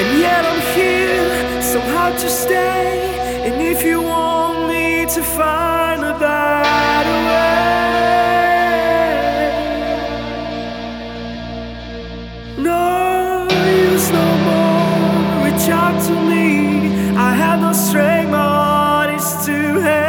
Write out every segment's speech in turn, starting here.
And yet I'm here, so hard to stay. And if you want me to find a better way, no use no more. Reach out to me. I have no strength, my heart is too heavy.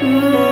Mm-hmm.